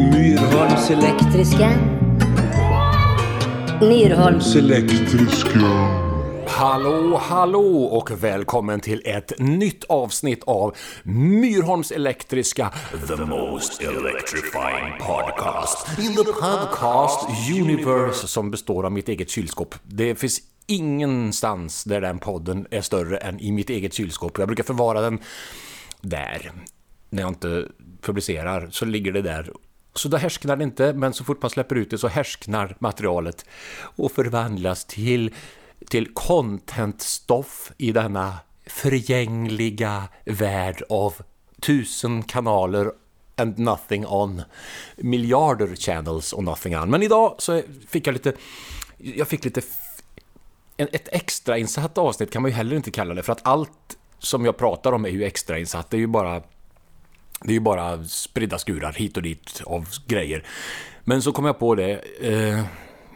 Myrholms elektriska. Myrholms elektriska. Hallå, hallå och välkommen till ett nytt avsnitt av Myrholms Elektriska The most electrifying podcast in the podcast universe som består av mitt eget kylskåp. Det finns ingenstans där den podden är större än i mitt eget kylskåp. Jag brukar förvara den där. När jag inte publicerar så ligger det där så då härsknar det inte, men så fort man släpper ut det så härsknar materialet och förvandlas till, till contentstoff i denna förgängliga värld av tusen kanaler and nothing on. Miljarder channels och nothing on. Men idag så fick jag lite, jag fick lite, ett extrainsatt avsnitt kan man ju heller inte kalla det, för att allt som jag pratar om är ju extrainsatt. Det är ju bara det är ju bara spridda skurar hit och dit av grejer. Men så kom jag på det. Eh,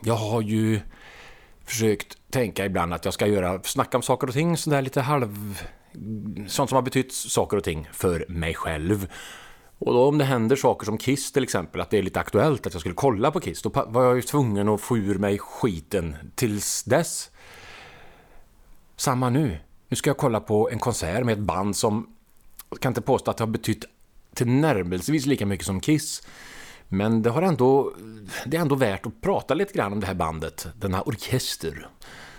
jag har ju försökt tänka ibland att jag ska göra, snacka om saker och ting sådär lite halv... Sånt som har betytt saker och ting för mig själv. Och då om det händer saker som Kiss till exempel, att det är lite aktuellt att jag skulle kolla på Kiss, då var jag ju tvungen att få ur mig skiten tills dess. Samma nu. Nu ska jag kolla på en konsert med ett band som jag kan inte påstå att det har betytt tillnärmelsevis lika mycket som Kiss. Men det, har ändå, det är ändå värt att prata lite grann om det här bandet, denna orkester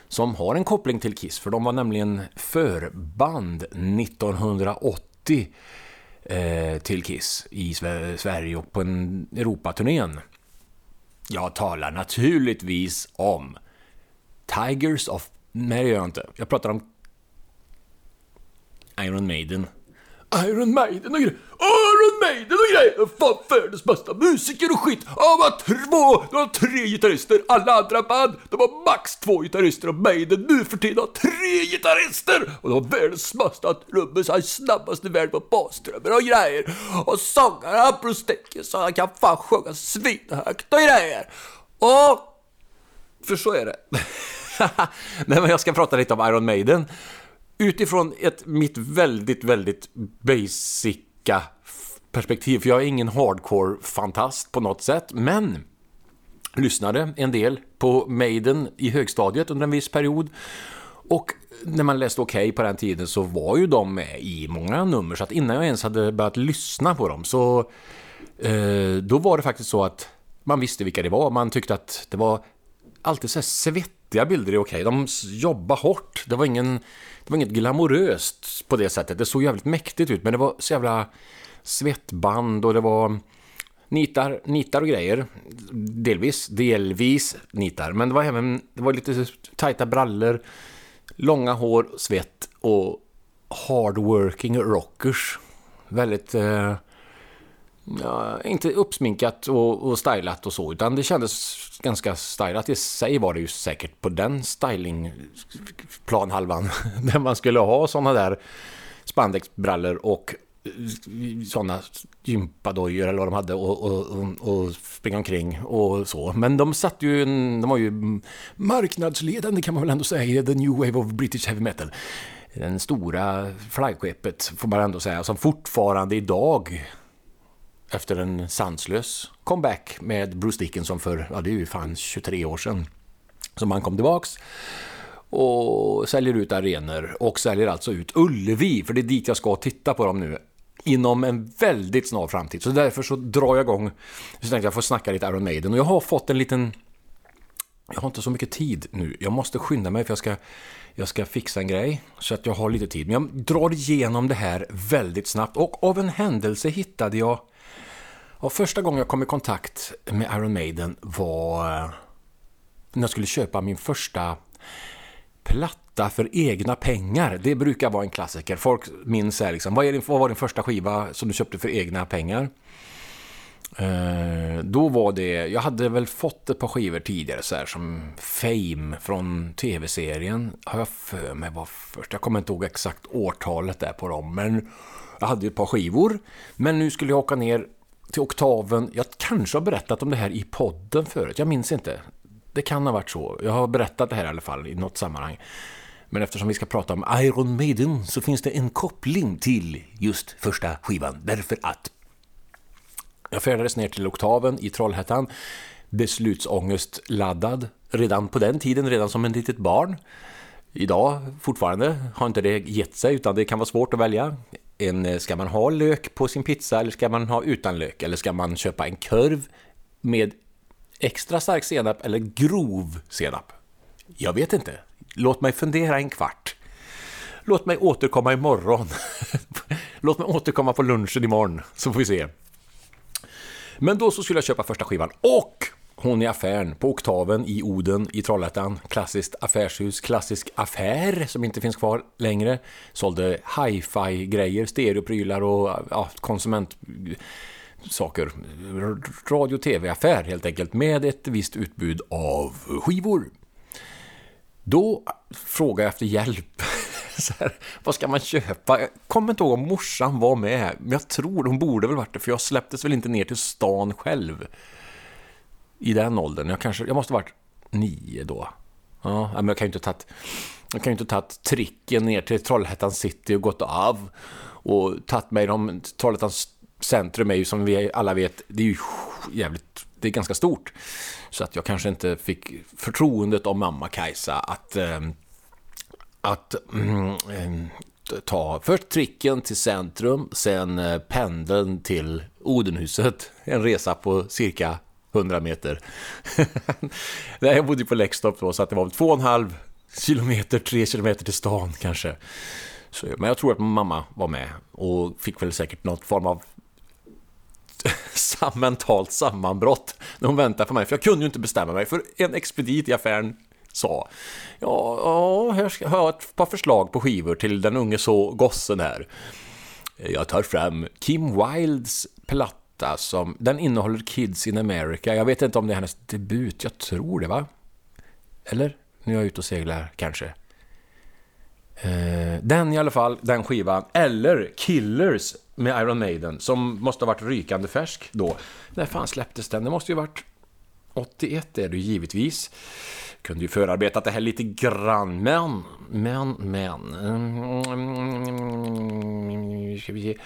som har en koppling till Kiss, för de var nämligen förband 1980 eh, till Kiss i Sverige och på en Europaturnén. Jag talar naturligtvis om Tigers of... Nej, det gör jag inte. Jag pratar om Iron Maiden. Iron Maiden och grejer. Iron Maiden och grejer! Fan världens bästa musiker och skit! Ja, har två, de har tre gitarrister. Alla andra band, de har max två gitarrister och Maiden nu för tiden har tre gitarrister! Och de har världens bästa trummis, han är snabbast i världen på bastrummor och grejer. Och sångaren Bruce Dickinson, han kan fan sjunga svinhögt och grejer. Och... För så är det. Nej, men jag ska prata lite om Iron Maiden utifrån ett mitt väldigt, väldigt basica perspektiv, för jag är ingen hardcore-fantast på något sätt, men lyssnade en del på Maiden i högstadiet under en viss period. Och när man läste Okej okay på den tiden så var ju de med i många nummer, så att innan jag ens hade börjat lyssna på dem så eh, då var det faktiskt så att man visste vilka det var. Man tyckte att det var alltid så här svettiga bilder i Okej. Okay. De jobbade hårt. Det var ingen det var inget glamoröst på det sättet. Det såg jävligt mäktigt ut, men det var så jävla svettband och det var nitar, nitar och grejer. Delvis, delvis nitar. Men det var även det var lite tajta brallor, långa hår, svett och hardworking rockers. Väldigt... Eh, ja, inte uppsminkat och, och stylat och så, utan det kändes ganska stylat i sig var det ju säkert på den stylingplanhalvan där man skulle ha sådana där spandexbrallor och eh, sådana gympadojor eller vad de hade och, och, och, och springa omkring och så. Men de satt ju, en, de var ju marknadsledande kan man väl ändå säga, the new wave of British heavy metal. Den stora flaggskeppet får man ändå säga, som fortfarande idag efter en sanslös comeback med Bruce Dickinson för, ja det är ju fan 23 år sedan som han kom tillbaks och säljer ut arenor och säljer alltså ut Ullevi, för det är dit jag ska titta på dem nu inom en väldigt snar framtid. Så därför så drar jag igång, så tänkte jag får snacka lite Iron Maiden och jag har fått en liten jag har inte så mycket tid nu. Jag måste skynda mig för jag ska, jag ska fixa en grej så att jag har lite tid. Men jag drar igenom det här väldigt snabbt och av en händelse hittade jag Ja, första gången jag kom i kontakt med Iron Maiden var eh, när jag skulle köpa min första platta för egna pengar. Det brukar vara en klassiker. Folk minns här liksom, vad, är din, vad var din första skiva som du köpte för egna pengar? Eh, då var det, jag hade väl fått ett par skivor tidigare så här, som Fame från tv-serien har jag för mig var först. Jag kommer inte ihåg exakt årtalet där på dem, men jag hade ett par skivor. Men nu skulle jag åka ner till oktaven. Jag kanske har berättat om det här i podden förut. Jag minns inte. Det kan ha varit så. Jag har berättat det här i alla fall i något sammanhang. Men eftersom vi ska prata om Iron Maiden så finns det en koppling till just första skivan. Därför att Jag färdades ner till Oktaven i Trollhättan, beslutsångest laddad, redan på den tiden, redan som en litet barn. Idag fortfarande har inte det gett sig utan det kan vara svårt att välja. En, eh, ska man ha lök på sin pizza eller ska man ha utan lök? Eller ska man köpa en kurv med extra stark senap eller grov senap? Jag vet inte. Låt mig fundera en kvart. Låt mig återkomma imorgon. Låt mig återkomma på lunchen imorgon så får vi se. Men då så skulle jag köpa första skivan och hon i affären på Oktaven i Oden i Trollhättan. Klassiskt affärshus, klassisk affär som inte finns kvar längre. Sålde hi-fi-grejer, stereoprylar och ja, konsumentsaker. Radio- tv-affär helt enkelt med ett visst utbud av skivor. Då frågade jag efter hjälp. Så här, vad ska man köpa? Jag kommer inte ihåg om morsan var med, men jag tror hon borde väl varit det, för jag släpptes väl inte ner till stan själv i den åldern. Jag, kanske, jag måste ha varit nio då. Ja, men jag kan ju inte tagit, jag kan ju inte tagit tricken ner till Trollhättan city och gått av och tagit mig om Trollhättans centrum är ju som vi alla vet, det är ju jävligt, det är ganska stort. Så att jag kanske inte fick förtroendet av mamma Kajsa att, äh, att äh, ta först tricken till centrum, sen eh, pendeln till Odenhuset. En resa på cirka 100 meter. Nej, jag bodde på Läxtorp då, så att det var två och en halv kilometer, tre kilometer till stan kanske. Så, men jag tror att mamma var med och fick väl säkert något form av mentalt sammanbrott när hon väntade på mig. För jag kunde ju inte bestämma mig. För en expedit i affären sa Ja, ja här ska jag ett par förslag på skivor till den unge så gossen här. Jag tar fram Kim Wildes platta som, den innehåller Kids in America. Jag vet inte om det är hennes debut, jag tror det va? Eller? Nu är jag ute och seglar kanske. Eh, den i alla fall, den skivan. Eller Killers med Iron Maiden, som måste ha varit rykande färsk då. När fan släpptes den? Det måste ju varit 81 är det givetvis. Kunde ju förarbetat det här lite grann, men, men, men... Mm, ska vi se...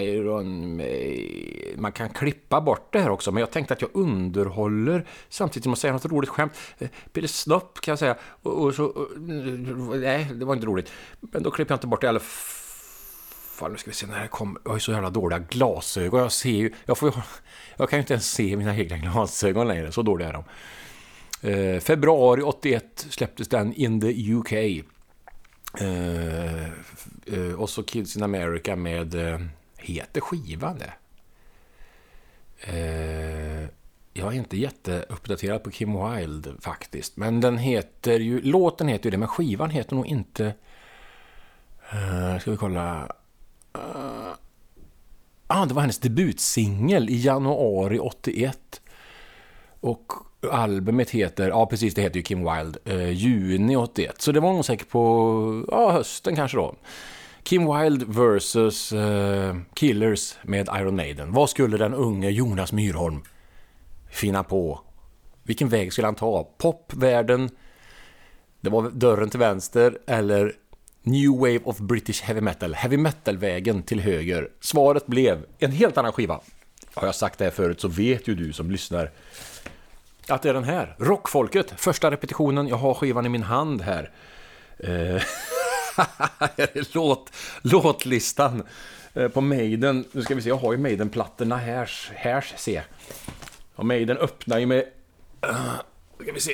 Iron Maiden... Man kan klippa bort det här också, men jag tänkte att jag underhåller samtidigt som jag säger något roligt skämt. Eh, Pille Snopp kan jag säga. Och, och så... Och, nej, det var inte roligt. Men då klipper jag inte bort det i alla fall. Nu ska vi se när det kommer. Jag har ju så jävla dåliga glasögon. Jag ser ju... Jag, får, jag kan ju inte ens se mina egna glasögon längre. Så dåliga är de. Eh, februari 81 släpptes den in the UK. Eh, eh, och så Kids in America med... Eh, heter skivan det? Eh, jag är inte jätteuppdaterad på Kim Wilde faktiskt. Men den heter ju... Låten heter ju det, men skivan heter nog inte... Uh, ska vi kolla... Uh, ah, det var hennes debutsingel i januari 81. Och albumet heter, ja precis det heter ju Kim Wilde, eh, juni 81. Så det var nog säkert på ja, hösten kanske då. Kim Wilde vs eh, Killers med Iron Maiden. Vad skulle den unge Jonas Myrholm finna på? Vilken väg skulle han ta? Popvärlden, det var dörren till vänster eller New Wave of British Heavy Metal, heavy metal-vägen till höger. Svaret blev en helt annan skiva. Har jag sagt det här förut så vet ju du som lyssnar att det är den här. Rockfolket, första repetitionen. Jag har skivan i min hand här. Eh, Låt, låtlistan eh, på Maiden. Nu ska vi se, jag har ju Maiden-plattorna här, här se. Och Maiden öppnar ju med... Uh, ska vi se.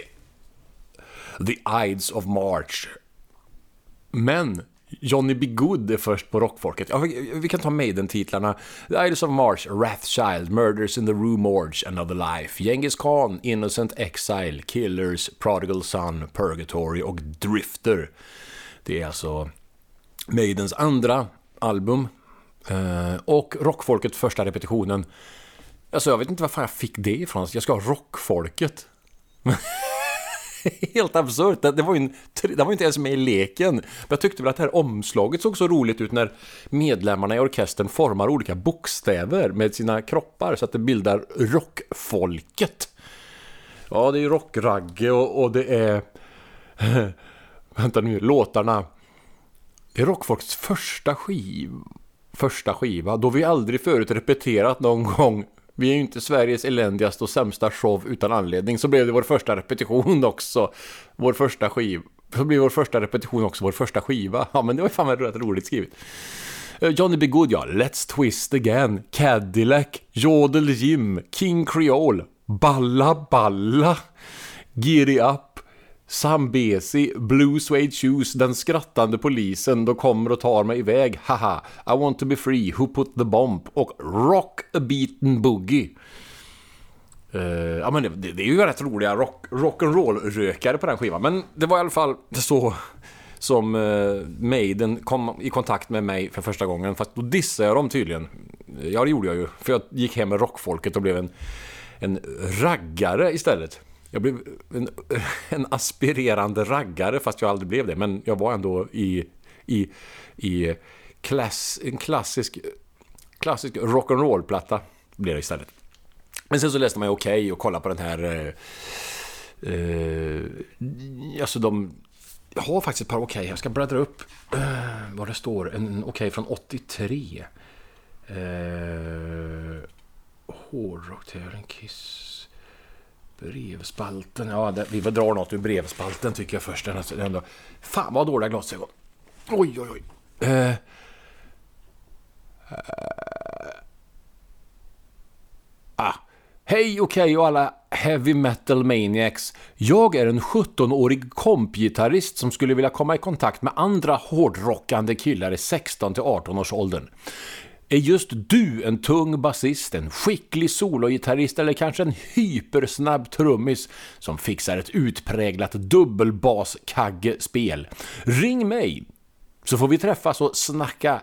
The Ides of March. Men Johnny B. Good är först på rockfolket. Ja, vi, vi kan ta Maiden-titlarna. The Idols of March, Wrathchild, Murders in the Rue Morgue, Another Life, Genghis Khan, Innocent Exile, Killers, Prodigal Son, Purgatory och Drifter. Det är alltså Maidens andra album. Eh, och Rockfolket första repetitionen. Alltså jag vet inte varför jag fick det ifrån. Jag ska ha Rockfolket. Helt absurt. Det, var ju en, det var inte ens med i leken. Men jag tyckte väl att det här omslaget såg så roligt ut när medlemmarna i orkestern formar olika bokstäver med sina kroppar så att det bildar rockfolket. Ja, det är ju rockragge och, och det är... Vänta nu, låtarna. Det är Rockfolkets första skiv, första skiva, då vi aldrig förut repeterat någon gång vi är ju inte Sveriges eländigaste och sämsta show utan anledning. Så blev det vår första repetition också. Vår första skiva. Så blev vår första repetition också vår första skiva. Ja, men det var fan rätt roligt skrivet. Eh, Johnny B. Good, ja. Let's Twist Again. Cadillac. Jodel Jim. King Creole. Balla Balla. Giddy Up. Sambesi, Blue Suede Shoes, Den skrattande polisen, de kommer och tar mig iväg, haha, I want to be free, Who put the bomb och Rock a beaten boogie. Uh, ja men det, det, är ju rätt roliga rock, rock'n'roll-rökare på den skivan, men det var i alla fall så som uh, Maiden kom i kontakt med mig för första gången, fast då dissade jag dem tydligen. Ja det gjorde jag ju, för jag gick hem med rockfolket och blev en, en raggare istället. Jag blev en, en, aspirerande raggare fast jag aldrig blev det. Men jag var ändå i, i, i klass, en klassisk, klassisk rock'n'roll-platta blev det istället. Men sen så läste man ju Okej okay och kollade på den här... Eh, eh, alltså de... Jag har faktiskt ett par Okej. Okay. Jag ska bläddra upp eh, vad det står. En Okej okay från 83. Eh, Hårdrock-tävling, Kiss... Brevspalten, ja det, vi får dra något ur brevspalten tycker jag först. Den, ändå, fan vad dåliga glasögon. Oj, oj, oj. Eh. Eh. ah. Hej okej okej och alla heavy metal maniacs. Jag är en 17-årig kompgitarrist som skulle vilja komma i kontakt med andra hårdrockande killar i 16 18 års åldern. Är just du en tung basist, en skicklig sologitarrist eller kanske en hypersnabb trummis som fixar ett utpräglat dubbelbaskaggespel? Ring mig så får vi träffas och snacka,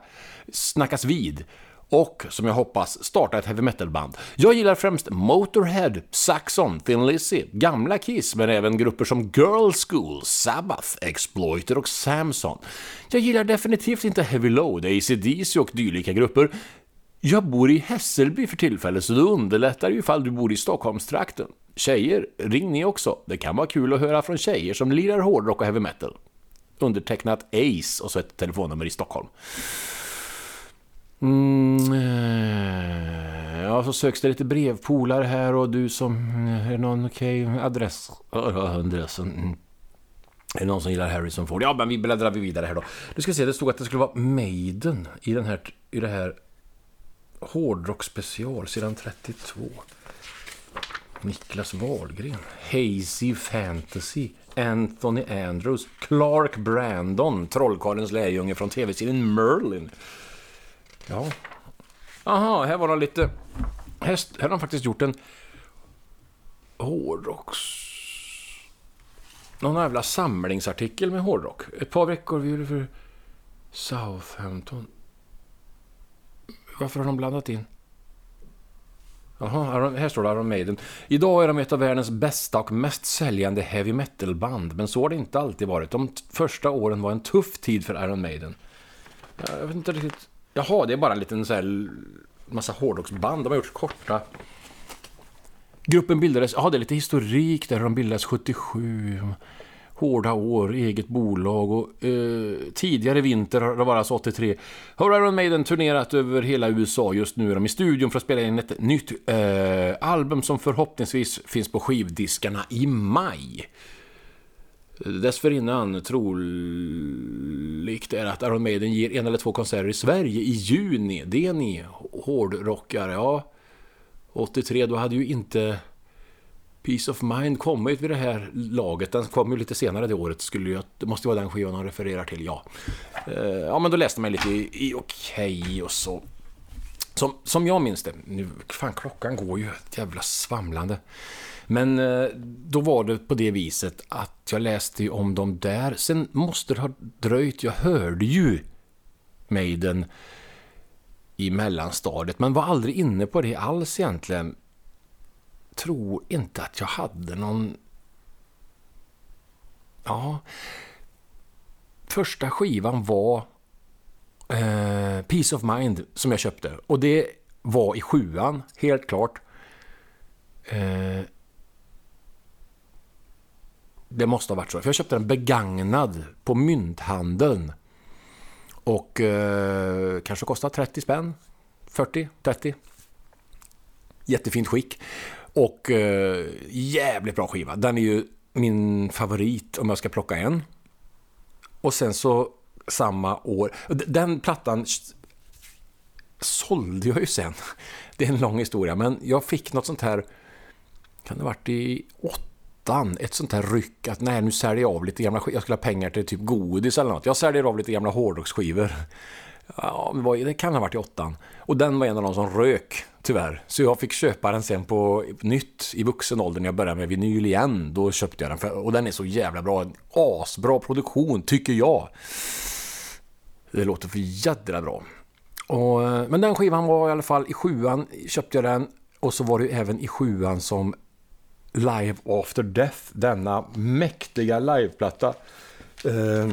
snackas vid och, som jag hoppas, starta ett heavy metal-band. Jag gillar främst Motorhead, Saxon, Thin Lizzy, gamla Kiss, men även grupper som Girl School, Sabbath, Exploiter och Samson. Jag gillar definitivt inte Heavy Load, AC/DC och dylika grupper. Jag bor i Hässelby för tillfället, så det underlättar ju ifall du bor i Stockholmstrakten. Tjejer, ring ni också. Det kan vara kul att höra från tjejer som lirar hårdrock och heavy metal. Undertecknat Ace och så ett telefonnummer i Stockholm. Mm, eh, ja, så söks det lite brevpolare här och du som... Eh, är det någon okej okay, adress? Adressen. Mm. Är det någon som gillar Harrison Ford? Ja, men vi bläddrar vidare här då. Du ska se, det stod att det skulle vara Maiden i, den här, i det här hårdrock special, sidan 32. Niklas Wahlgren. Hazy Fantasy. Anthony Andrews. Clark Brandon. Trollkarlens lärjunge från tv-serien Merlin. Ja. Aha, här var de lite... Häst, här har de faktiskt gjort en hårdrocks... Någon jävla samlingsartikel med hårdrock. Ett par veckor vi gjorde för Southampton. Varför har de blandat in? Jaha, här står det Iron Maiden. Idag är de ett av världens bästa och mest säljande heavy metal-band, men så har det inte alltid varit. De första åren var en tuff tid för Iron Maiden. Jag vet inte riktigt... Jaha, det är bara en liten så här, massa hårdrocksband. De har gjort korta... Gruppen bildades, ja det är lite historik där, de bildades 77. Hårda år, eget bolag och eh, tidigare vinter, det var alltså 83, har Iron Maiden turnerat över hela USA. Just nu är de i studion för att spela in ett nytt eh, album som förhoppningsvis finns på skivdiskarna i maj. Dessförinnan troligt är att Iron Maiden ger en eller två konserter i Sverige i juni. Det är ni hårdrockare. Ja, 83 då hade ju inte Peace of Mind kommit vid det här laget. Den kom ju lite senare det året. Skulle jag, det måste vara den skivan han refererar till, ja. Eh, ja, men då läste man lite i, i Okej okay och så. Som, som jag minns det. Nu, fan, klockan går ju ett jävla svamlande. Men eh, då var det på det viset att jag läste om dem där. Sen måste det ha dröjt. Jag hörde ju Maiden i mellanstadiet men var aldrig inne på det alls egentligen. Tror inte att jag hade någon... Ja... Första skivan var eh, Peace of Mind som jag köpte. Och det var i sjuan, helt klart. Eh, det måste ha varit så. För jag köpte den begagnad på mynthandeln. Och eh, kanske kostade 30 spänn. 40, 30. jättefint skick. Och eh, jävligt bra skiva. Den är ju min favorit om jag ska plocka en. Och sen så samma år, den plattan sålde jag ju sen. Det är en lång historia, men jag fick något sånt här, kan det ha varit i åttan, ett sånt här ryck att nej, nu säljer jag av lite gamla skivor. Jag skulle ha pengar till typ godis eller något. Jag säljer av lite gamla hårdrocksskivor. Ja, det kan ha varit i åttan. Och den var en av de som rök, tyvärr. Så jag fick köpa den sen på nytt i vuxen ålder när jag började med vinyl igen. Då köpte jag den. För, och den är så jävla bra. Asbra produktion, tycker jag. Det låter för jädra bra. Och, eh, men den skivan var i alla fall i sjuan, köpte jag den. Och så var det även i sjuan som Live After Death, denna mäktiga liveplatta. Eh,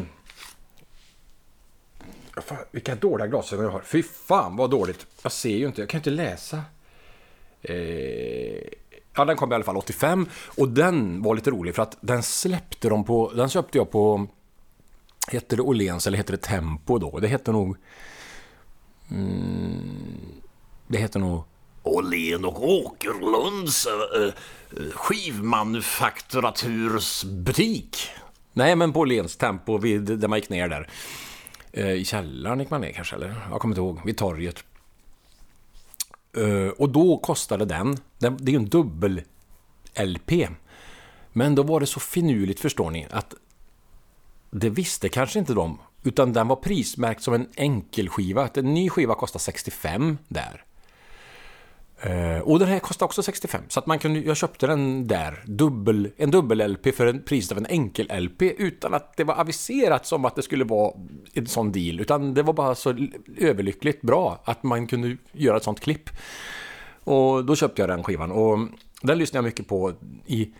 fan, vilka dåliga glasögon jag har. Fy fan vad dåligt. Jag ser ju inte, jag kan inte läsa. Eh, ja, den kom i alla fall 85. Och den var lite rolig för att den släppte de på, den köpte jag på, hette det Åhléns eller hette det Tempo då? Det hette nog, mm, det hette nog Åhlén och Åkerlunds äh, skivmanufakturatursbutik. Nej, men på Åhléns Tempo, vid, där man gick ner där. Eh, I källaren gick man ner kanske, eller? Jag kommer inte ihåg. Vid torget. Eh, och då kostade den, det är ju en dubbel-LP. Men då var det så finurligt, förstår ni, att det visste kanske inte de. Utan den var prismärkt som en enkelskiva. En ny skiva kostar 65 där. Eh, och den här kostade också 65, så att man kunde, jag köpte den där, dubbel, en dubbel-LP för en pris av en enkel-LP utan att det var aviserat som att det skulle vara en sån deal, utan det var bara så överlyckligt bra att man kunde göra ett sånt klipp. Och då köpte jag den skivan och den lyssnade jag mycket på i,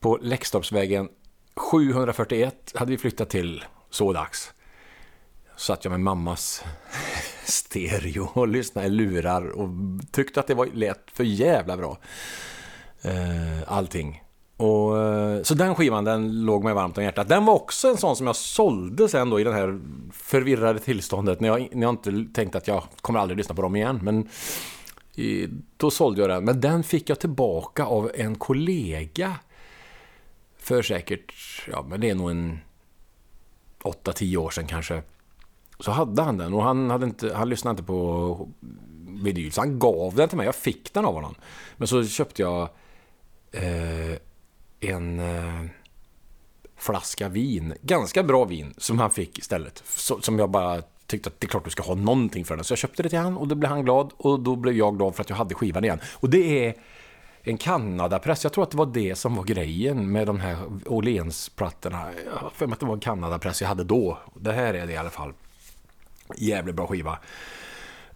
på Läxtorpsvägen 741 hade vi flyttat till så dags. Satt jag med mammas stereo och lyssnade i lurar och tyckte att det var, lät för jävla bra. Eh, allting. Och, eh, så den skivan den låg mig varmt om hjärtat. Den var också en sån som jag sålde sen då i det här förvirrade tillståndet när jag, när jag inte tänkte att jag kommer aldrig lyssna på dem igen. Men i, då sålde jag den. Men den fick jag tillbaka av en kollega för säkert, ja men det är nog en 8-10 år sedan kanske så hade han den och han, hade inte, han lyssnade inte på vinyl så han gav den till mig. Jag fick den av honom. Men så köpte jag eh, en eh, flaska vin. Ganska bra vin som han fick istället. Så, som jag bara tyckte att det är klart du ska ha någonting för den. Så jag köpte det till han och då blev han glad och då blev jag glad för att jag hade skivan igen. Och det är en Kanadapress. Jag tror att det var det som var grejen med de här Åhléns-plattorna. Jag har för mig att det var en Kanadapress jag hade då. Det här är det i alla fall. Jävligt bra skiva.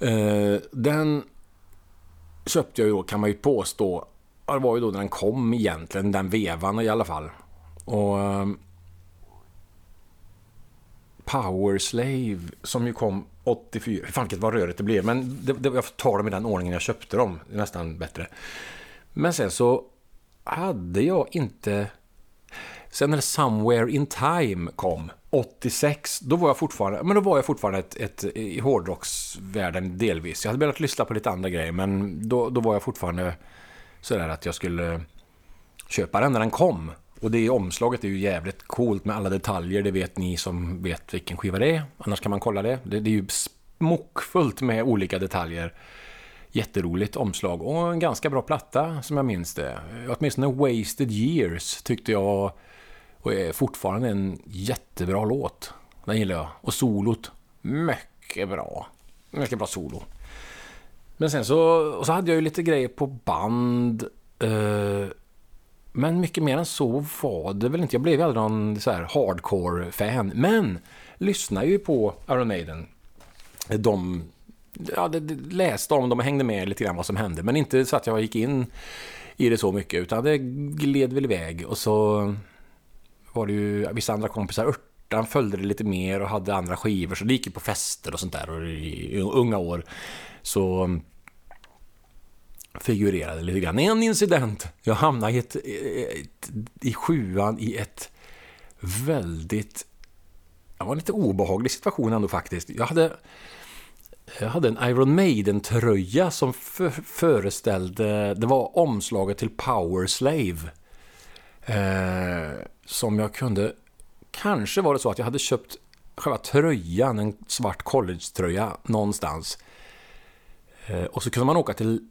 Eh, den köpte jag ju då, kan man ju påstå. Det var ju då när den kom egentligen, den vevan i alla fall. Och... Uh, Power Slave som ju kom 84. Fan vilket vad rörigt det blev. Men det, det, jag tar dem i den ordningen jag köpte dem. Det är nästan bättre. Men sen så hade jag inte... Sen när Somewhere in Time kom 86, då var jag fortfarande, men då var jag fortfarande ett, ett, i hårdrocksvärlden delvis. Jag hade börjat lyssna på lite andra grejer, men då, då var jag fortfarande sådär att jag skulle köpa den när den kom. Och det omslaget är ju jävligt coolt med alla detaljer, det vet ni som vet vilken skiva det är. Annars kan man kolla det. Det, det är ju smockfullt med olika detaljer. Jätteroligt omslag och en ganska bra platta som jag minns det. Åtminstone Wasted Years tyckte jag och är fortfarande en jättebra låt. Den gillar jag. Och solot, mycket bra. Mycket bra solo. Men sen så, så hade jag ju lite grejer på band. Eh, men mycket mer än så var det väl inte. Jag blev aldrig någon så här hardcore-fan. Men lyssnade ju på Iron Maiden. De, ja, läste om dem och hängde med lite grann vad som hände. Men inte så att jag gick in i det så mycket. Utan det gled väl iväg. Och så var det ju vissa andra kompisar. Örtan följde det lite mer och hade andra skivor. Så det gick ju på fester och sånt där. Och i unga år så figurerade lite grann. En incident. Jag hamnade i, ett, i sjuan i ett väldigt... Det var en lite obehaglig situation ändå faktiskt. Jag hade jag hade en Iron Maiden-tröja som föreställde, det var omslaget till Power Slave. Eh, som jag kunde, kanske var det så att jag hade köpt själva tröjan, en svart college-tröja någonstans. Eh, och så kunde man åka till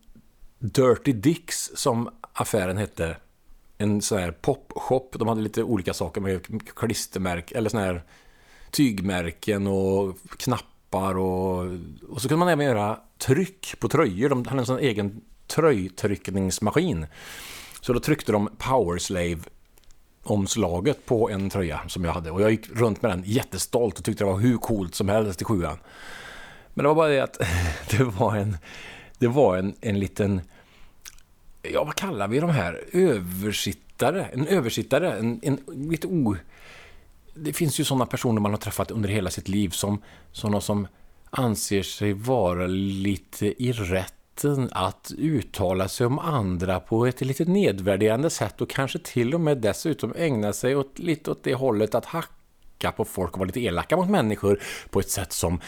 Dirty Dicks som affären hette. En sån här popshop. De hade lite olika saker med klistermärken eller sån här tygmärken och knappar och, och så kunde man även göra tryck på tröjor. De hade en sån egen tröjtryckningsmaskin. Så då tryckte de Powerslave omslaget på en tröja som jag hade. Och jag gick runt med den jättestolt och tyckte det var hur coolt som helst i sjuan. Men det var bara det att det var en, det var en, en liten, ja vad kallar vi de här, översittare, en översittare, en, en lite o... Det finns ju sådana personer man har träffat under hela sitt liv som sådana som anser sig vara lite i rätt rätten att uttala sig om andra på ett lite nedvärderande sätt och kanske till och med dessutom ägna sig åt, lite åt det hållet att hacka på folk och vara lite elaka mot människor på ett sätt som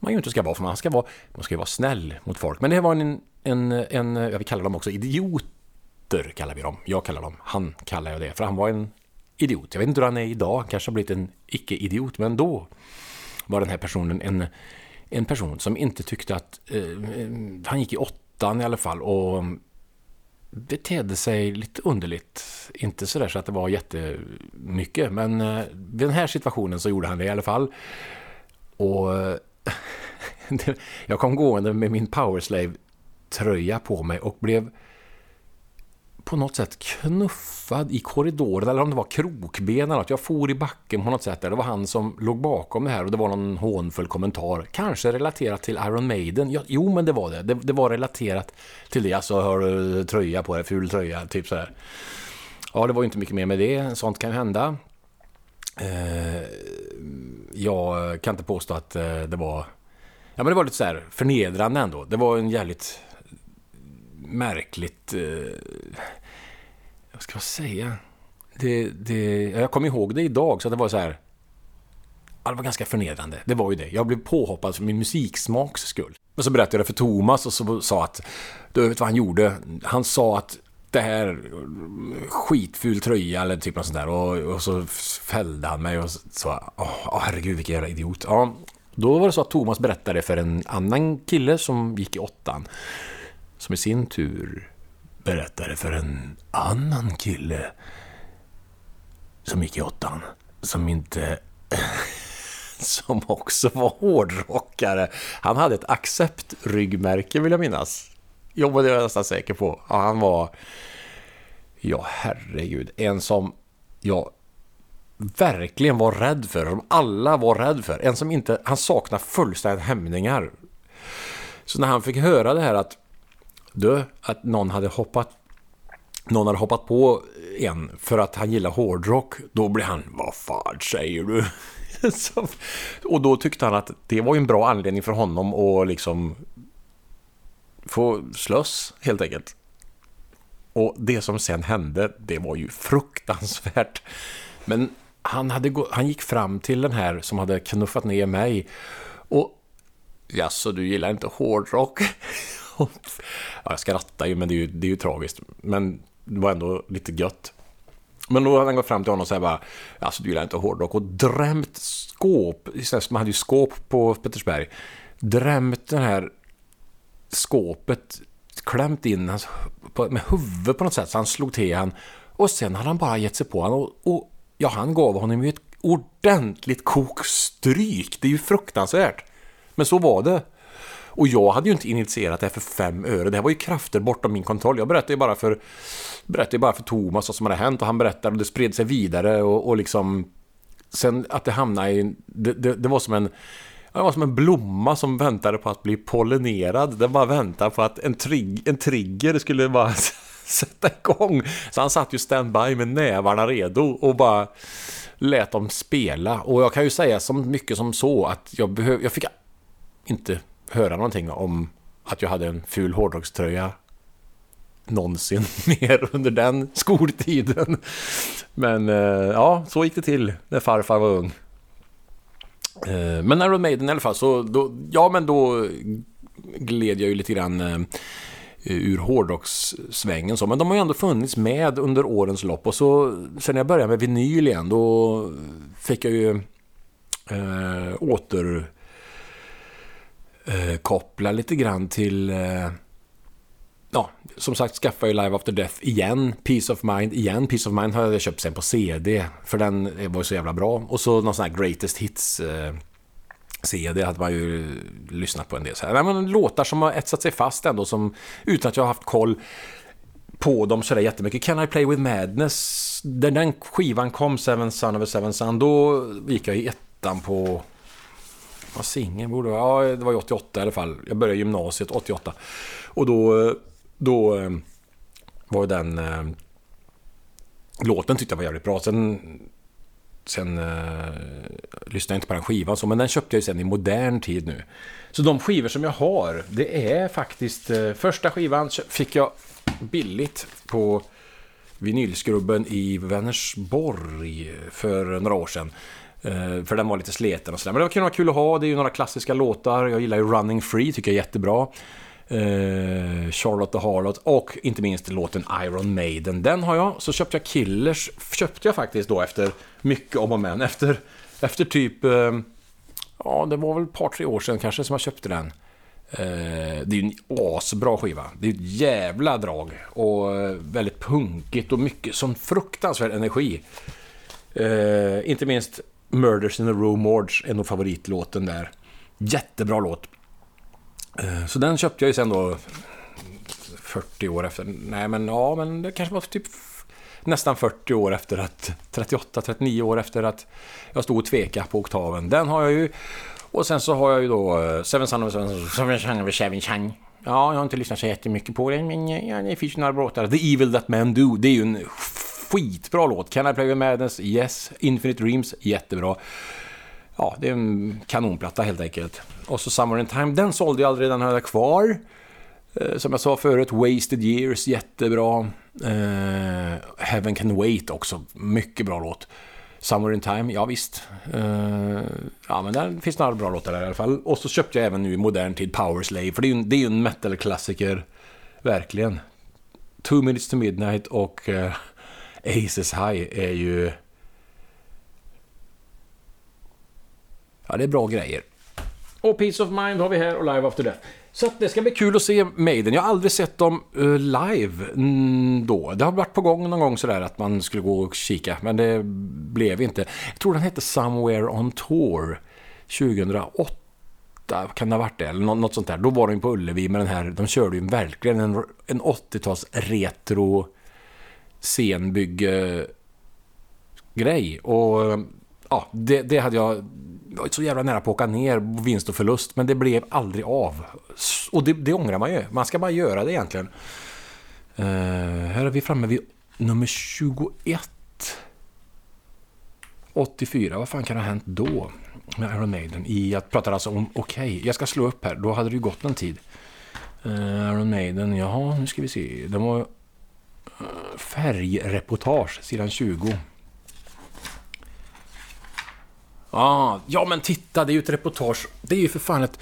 man ju inte ska vara, för man ska vara, man ska vara snäll mot folk. Men det var en, en, en jag vill kalla dem också idioter, kallar vi dem. Jag kallar dem, han kallar jag det, för han var en idiot. Jag vet inte hur han är idag, han kanske har blivit en icke-idiot, men då var den här personen en, en person som inte tyckte att, eh, eh, han gick i åttan i alla fall och betedde sig lite underligt. Inte sådär så att det var jättemycket, men eh, den här situationen så gjorde han det i alla fall. Och eh, jag kom gående med min Powerslave-tröja på mig och blev på något sätt knuffad i korridoren eller om det var krokben eller något. Jag for i backen på något sätt. Det var han som låg bakom det här och det var någon hånfull kommentar. Kanske relaterat till Iron Maiden. Ja, jo, men det var det. det. det. var relaterat till det. Alltså, har du tröja på dig? Ful tröja, typ så här. Ja, det var ju inte mycket mer med det. Sånt kan ju hända. Eh, jag kan inte påstå att eh, det var... Ja, men det var lite så här förnedrande ändå. Det var en jävligt märkligt... Eh, vad ska jag säga? Det, det, jag kommer ihåg det idag, så det var så här... Ja, det var ganska förnedrande. Det var ju det. Jag blev påhoppad för min musiksmaks skull. Och så berättade jag det för Thomas och så sa att... Du vet vad han gjorde? Han sa att det här skitful tröja eller typ något sånt där. Och, och så fällde han mig och så, åh herregud vilken jävla idiot. Ja, då var det så att Thomas berättade för en annan kille som gick i åttan. Som i sin tur berättade för en annan kille som gick i åttan. Som inte... som också var hårdrockare. Han hade ett accept-ryggmärke vill jag minnas. Jo, men det är jag nästan säker på. Ja, han var... Ja, herregud. En som jag verkligen var rädd för. Som alla var rädd för. En som inte... Han saknar fullständigt hämningar. Så när han fick höra det här att... Du, att någon hade hoppat... Någon hade hoppat på en för att han gillar hårdrock. Då blev han... Vad fan säger du? Så, och då tyckte han att det var en bra anledning för honom att liksom få slåss helt enkelt. Och det som sen hände, det var ju fruktansvärt. Men han, hade gå, han gick fram till den här som hade knuffat ner mig. Och Jaså, du gillar inte hårdrock? ja, jag skrattar ju, men det är ju, det är ju tragiskt. Men det var ändå lite gött. Men då hade han gått fram till honom och sagt bara, alltså du gillar inte hårdrock och drämt skåp, man hade ju skåp på Petersberg, drämt den här skåpet klämt in hans, med huvudet på något sätt så han slog till han. Och sen hade han bara gett sig på honom och, och ja, han gav honom ju ett ordentligt kokstryk. Det är ju fruktansvärt. Men så var det. Och jag hade ju inte initierat det här för fem öre. Det här var ju krafter bortom min kontroll. Jag berättade ju bara för, berättade bara för Thomas vad som hade hänt och han berättade och det spred sig vidare och, och liksom... Sen att det hamnade i... Det, det, det var som en det var som en blomma som väntade på att bli pollinerad. Den bara väntade på att en, trig en trigger skulle bara sätta igång. Så han satt ju standby med nävarna redo och bara lät dem spela. Och jag kan ju säga så mycket som så att jag, behöv, jag fick inte höra någonting om att jag hade en ful hårdrockströja någonsin mer under den skoltiden. Men eh, ja, så gick det till när farfar var ung. Eh, men Iron Maiden i alla fall, så då, ja men då gled jag ju lite grann eh, ur hårdrockssvängen så. Men de har ju ändå funnits med under årens lopp. Och så sen när jag började med vinyl igen, då fick jag ju eh, åter eh, koppla lite grann till eh, ja, som sagt skaffa ju Live After Death igen. Peace of Mind igen. Peace of Mind har jag köpt sen på CD. För den var ju så jävla bra. Och så någon sån här Greatest Hits eh, CD hade man ju lyssnat på en del. Så här. Men, låtar som har etsat sig fast ändå. Som, utan att jag har haft koll på dem sådär jättemycket. Can I Play With Madness? När den skivan kom, Seven Son of a Seven Son, då gick jag i ettan på... Vad singel borde? Ja, det var ju 88 i alla fall. Jag började gymnasiet 88. Och då då eh, var var den eh, låten tyckte jag var jävligt bra. Sen, sen eh, lyssnade jag inte på den skivan, så, men den köpte jag ju sen i modern tid nu. Så de skivor som jag har, det är faktiskt... Eh, första skivan fick jag billigt på vinylskrubben i Vänersborg för några år sedan. Eh, för den var lite sleten och sådär. Men det kan vara kul att ha. Det är ju några klassiska låtar. Jag gillar ju Running Free, tycker jag är jättebra eh, Charlotte the Harlot och inte minst låten Iron Maiden. Den har jag. Så köpte jag Killers, köpte jag faktiskt då efter mycket om och men. Efter, efter typ, eh, ja det var väl ett par tre år sedan kanske som jag köpte den. Eh, det är ju en asbra skiva. Det är ett jävla drag och eh, väldigt punkigt och mycket sån fruktansvärd energi. Eh, inte minst Murders in the Room Mords är nog favoritlåten där. Jättebra låt. Eh, så den köpte jag ju sen då 40 år efter. Nej, men ja, men det kanske var typ nästan 40 år efter att 38-39 år efter att jag stod och tvekade på oktaven. Den har jag ju. Och sen så har jag ju då eh, Seven Son of Seven Son of Seven Chang. Ja, jag har inte lyssnat så jättemycket på den, men eh, ja, det finns ju några låtar. The Evil That Men Do, det är ju en skitbra låt. Can I Play With Madness? Yes. Infinite Dreams? Jättebra ja, det är en kanonplatta helt enkelt. Och så Summer in Time, den sålde jag aldrig, den har jag kvar. Eh, som jag sa förut, Wasted Years, jättebra. Eh, Heaven Can Wait också, mycket bra låt. Summer in Time, ja visst. Uh, ja, men där finns några bra låtar där i alla fall. Och så köpte jag även nu i modern tid Power Slave, för det är ju, det är ju en metal-klassiker, verkligen. Two Minutes to Midnight och uh, Aces High är ju Ja, det är bra grejer. Och Peace of Mind har vi här och Live After Death. Så det ska bli kul att se Maiden. Jag har aldrig sett dem uh, live mm, då. Det har varit på gång någon gång sådär att man skulle gå och kika, men det blev inte. Jag tror den hette Somewhere on Tour 2008 kan det ha varit det, eller något sånt där. Då var de på Ullevi med den här, de körde ju verkligen en, en 80-tals retro scenbygge grej. Och ja, det, det hade jag var så jävla nära på att åka ner vinst och förlust, men det blev aldrig av. Och det, det ångrar man ju. Man ska bara göra det egentligen. Uh, här är vi framme vid nummer 21. 84, vad fan kan ha hänt då med Iron Maiden? I, jag pratar alltså om, okej, okay, jag ska slå upp här, då hade det ju gått en tid. Uh, Iron Maiden, jaha, nu ska vi se. De var färgreportage, sidan 20. Ah, ja, men titta, det är ju ett reportage. Det är ju för fan ett...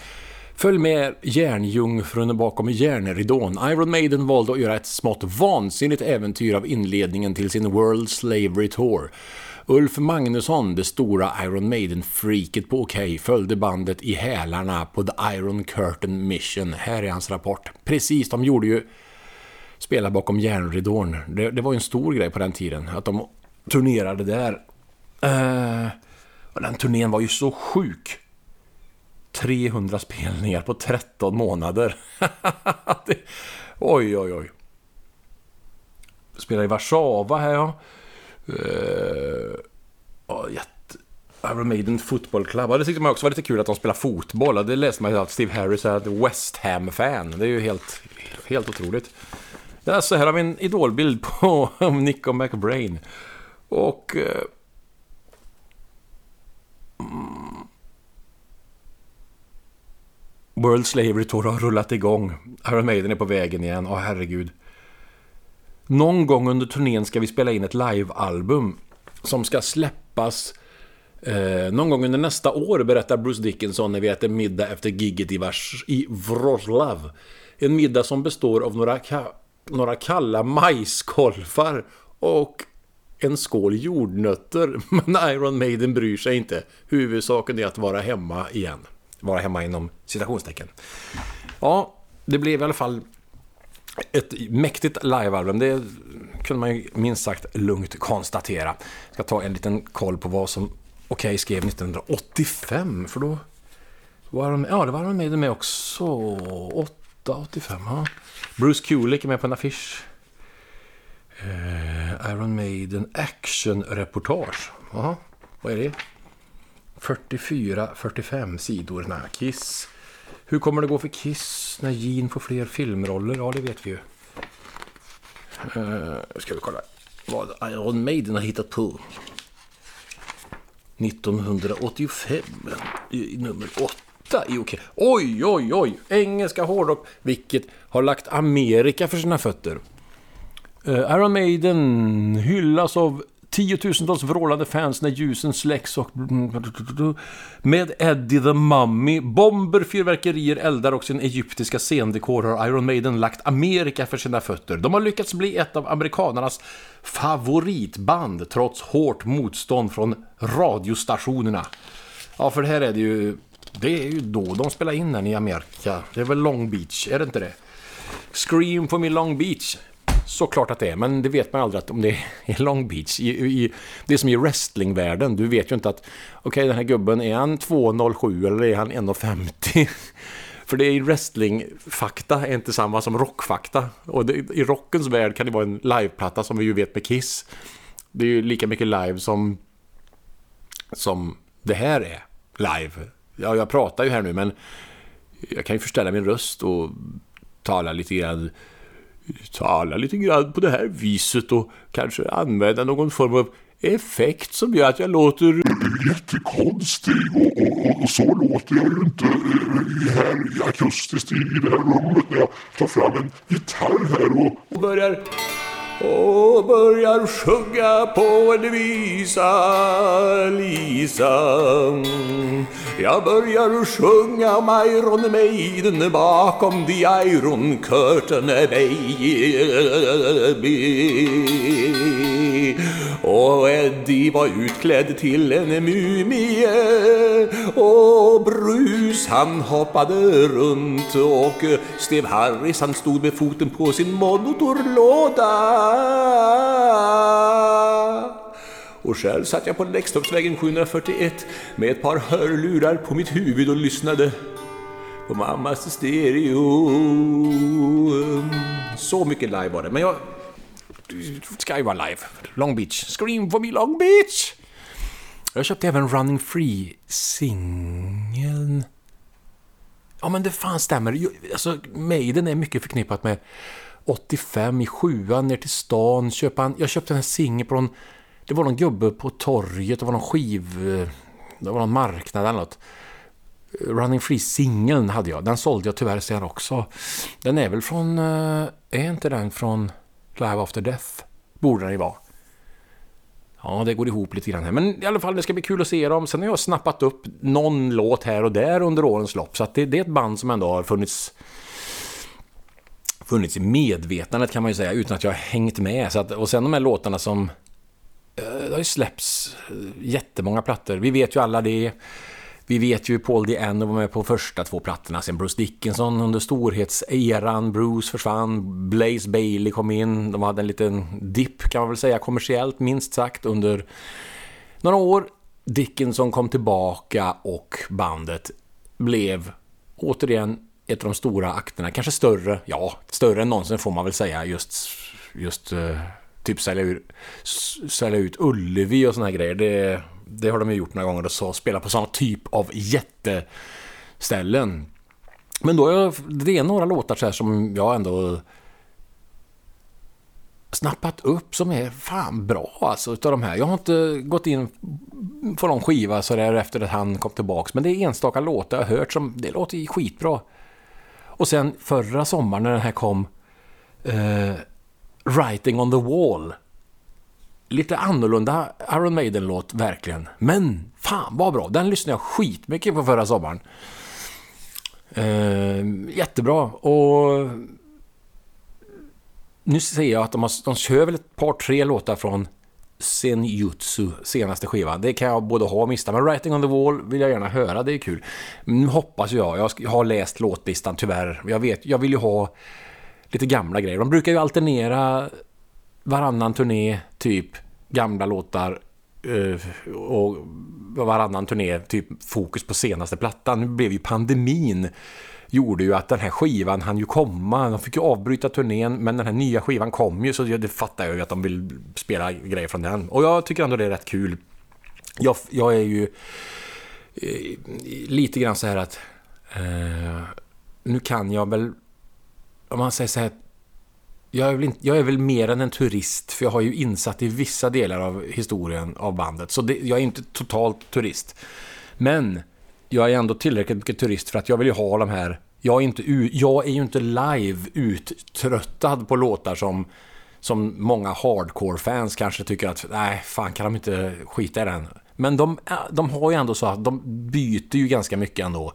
Följ med järnjungfrun bakom järnridån. Iron Maiden valde att göra ett smått vansinnigt äventyr av inledningen till sin World Slavery Tour. Ulf Magnusson, det stora Iron Maiden-freaket på OK, följde bandet i hälarna på The Iron Curtain Mission. Här är hans rapport. Precis, de gjorde ju spela bakom järnridån. Det, det var ju en stor grej på den tiden, att de turnerade där. Uh, och den turnén var ju så sjuk. 300 spelningar på 13 månader. det, oj, oj, oj. Spelade i Warszawa här, ja. Uh, oh, jätte... Iron Maiden Football Club. Ja, det tyckte man också var lite kul att de spelar fotboll. Det läste man ju att Steve Harris är ett West Ham-fan. Det är ju helt, helt otroligt. Ja, så här har vi en idolbild på Nico McBrain. Och... Eh, mm, World Slavery Tour har rullat igång. Iron Maiden är på vägen igen. Åh, herregud. Någon gång under turnén ska vi spela in ett livealbum som ska släppas Eh, någon gång under nästa år berättar Bruce Dickinson när vi äter middag efter gigget i, Vars, i Wroclaw. En middag som består av några, ka, några kalla majskolvar och en skål jordnötter. Men Iron Maiden bryr sig inte. Huvudsaken är att vara hemma igen. Vara hemma inom citationstecken. Ja, det blev i alla fall ett mäktigt livealbum. Det kunde man ju minst sagt lugnt konstatera. Jag ska ta en liten koll på vad som Okej okay, skrev 1985, för då var de, ja, det var de med med också. 85, ja. Bruce Kulick är med på en affisch. Eh, Iron Maiden actionreportage. Jaha, vad är det? 44-45 sidor. Nej, Kiss. Hur kommer det gå för Kiss när Gene får fler filmroller? Ja, det vet vi ju. Eh, ska vi kolla vad Iron Maiden har hittat på. 1985 i nummer 8 i OK. Oj, oj, oj! Engelska hårdrock, vilket har lagt Amerika för sina fötter. Uh, Iron Maiden hyllas av tiotusentals vrålande fans när ljusen släcks och... Med Eddie the Mummy, bomber, fyrverkerier, eldar och sin egyptiska scendekor har Iron Maiden lagt Amerika för sina fötter. De har lyckats bli ett av amerikanernas favoritband trots hårt motstånd från radiostationerna. Ja, för det här är det ju... Det är ju då de spelar in den i Amerika. Det är väl Long Beach, är det inte det? Scream for me Long Beach. Såklart att det är, men det vet man aldrig att om det är Long Beach. I, i, det är som i wrestlingvärlden, du vet ju inte att okej okay, den här gubben, är han 2,07 eller är han 1,50? För det är wrestlingfakta är inte samma som rockfakta. Och det, i rockens värld kan det vara en liveplatta som vi ju vet med Kiss. Det är ju lika mycket live som, som det här är live. Ja, jag pratar ju här nu men jag kan ju förställa min röst och tala lite grann tala lite grann på det här viset och kanske använda någon form av effekt som gör att jag låter jättekonstig och, och, och, så låter jag ju inte här akustiskt i det här rummet när jag tar fram en gitarr här och, och börjar och börjar sjunga på en visa, Lisa. Jag börjar sjunga om Iron Maiden bakom the Iron Curtain baby. Och Eddie var utklädd till en mumie och Bruce han hoppade runt och Steve Harris han stod med foten på sin monitorlåda. Och själv satt jag på Läxtorpsvägen 741 med ett par hörlurar på mitt huvud och lyssnade på mammas stereo. Så mycket live var det, men jag ska ju vara live. Long Beach. Scream for me Long Beach! Jag köpte även Running Free-singeln. Ja, men det fan stämmer. Alltså, Maiden är mycket förknippat med 85 i sjuan ner till stan. Köpa en, jag köpte en singel på någon... Det var någon gubbe på torget. Det var någon skiv... Det var någon marknad eller något. Running Free-singeln hade jag. Den sålde jag tyvärr sen också. Den är väl från... Eh, är inte den från Live After Death? Borde den ju vara. Ja, det går ihop lite grann här. Men i alla fall, det ska bli kul att se dem. Sen har jag snappat upp någon låt här och där under årens lopp. Så att det, det är ett band som ändå har funnits funnits i medvetandet kan man ju säga utan att jag har hängt med. Så att, och sen de här låtarna som eh, det har ju släppts eh, jättemånga plattor. Vi vet ju alla det. Vi vet ju Paul DeAnne var med på första två plattorna. Sen Bruce Dickinson under storhetseran. Bruce försvann. Blaze Bailey kom in. De hade en liten dipp kan man väl säga kommersiellt minst sagt under några år. Dickinson kom tillbaka och bandet blev återigen ett av de stora akterna, kanske större, ja, större än någonsin får man väl säga, just, just uh, typ sälja ut, sälja ut Ullevi och såna här grejer. Det, det har de ju gjort några gånger och så spela på sådana typ av jätteställen. Men då är det är några låtar så här som jag ändå snappat upp som är fan bra alltså utav de här. Jag har inte gått in på någon skiva så där efter att han kom tillbaks men det är enstaka låtar jag har hört som det låter skitbra. Och sen förra sommaren när den här kom eh, Writing on the Wall. Lite annorlunda Iron Maiden-låt, verkligen. Men Fan vad bra! Den lyssnade jag skitmycket på förra sommaren. Eh, jättebra. Och nu ser jag att de, har, de kör väl ett par, tre låtar från Senjutsu, senaste skivan. Det kan jag både ha och mista. Men Writing on the Wall vill jag gärna höra, det är kul. Nu hoppas jag, jag har läst låtlistan tyvärr. Jag vet, jag vill ju ha lite gamla grejer. De brukar ju alternera varannan turné, typ gamla låtar eh, och varannan turné, typ fokus på senaste plattan. Nu blev ju pandemin gjorde ju att den här skivan han ju komma. De fick ju avbryta turnén, men den här nya skivan kom ju, så det fattar jag ju att de vill spela grejer från den. Och jag tycker ändå det är rätt kul. Jag, jag är ju eh, lite grann så här att eh, nu kan jag väl, om man säger så här, jag är, väl inte, jag är väl mer än en turist, för jag har ju insatt i vissa delar av historien av bandet. Så det, jag är inte totalt turist. Men jag är ändå tillräckligt mycket turist för att jag vill ju ha de här... Jag är, inte, jag är ju inte live uttröttad på låtar som, som många hardcore-fans kanske tycker att nej, fan kan de inte skita i den. Men de, eh, de har ju ändå så att de byter ju ganska mycket ändå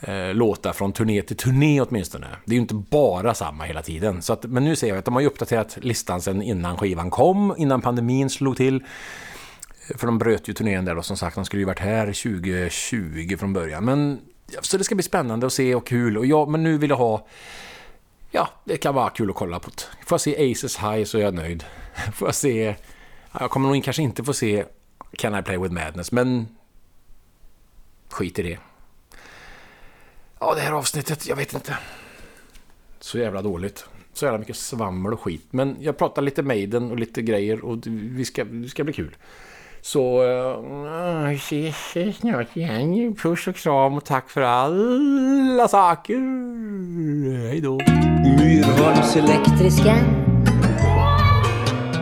eh, låtar från turné till turné åtminstone. Det är ju inte bara samma hela tiden. Så att, men nu ser jag att de har ju uppdaterat listan sen innan skivan kom, innan pandemin slog till. Eh, för de bröt ju turnén där då, som sagt, de skulle ju varit här 2020 från början. Men så det ska bli spännande att se och kul. Och ja, men nu vill jag ha... Ja, det kan vara kul att kolla på. Får jag se Aces High så är jag nöjd. Får jag se... Jag kommer nog kanske inte få se Can I Play With Madness, men... Skit i det. Ja, det här avsnittet, jag vet inte. Så jävla dåligt. Så jävla mycket svammel och skit. Men jag pratar lite Maiden och lite grejer och vi ska, det ska bli kul. Så uh, ses snart igen. Puss och kram och tack för alla saker. Hej då. Myrholms elektriska.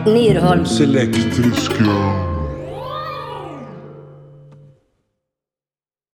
Myrholms elektriska.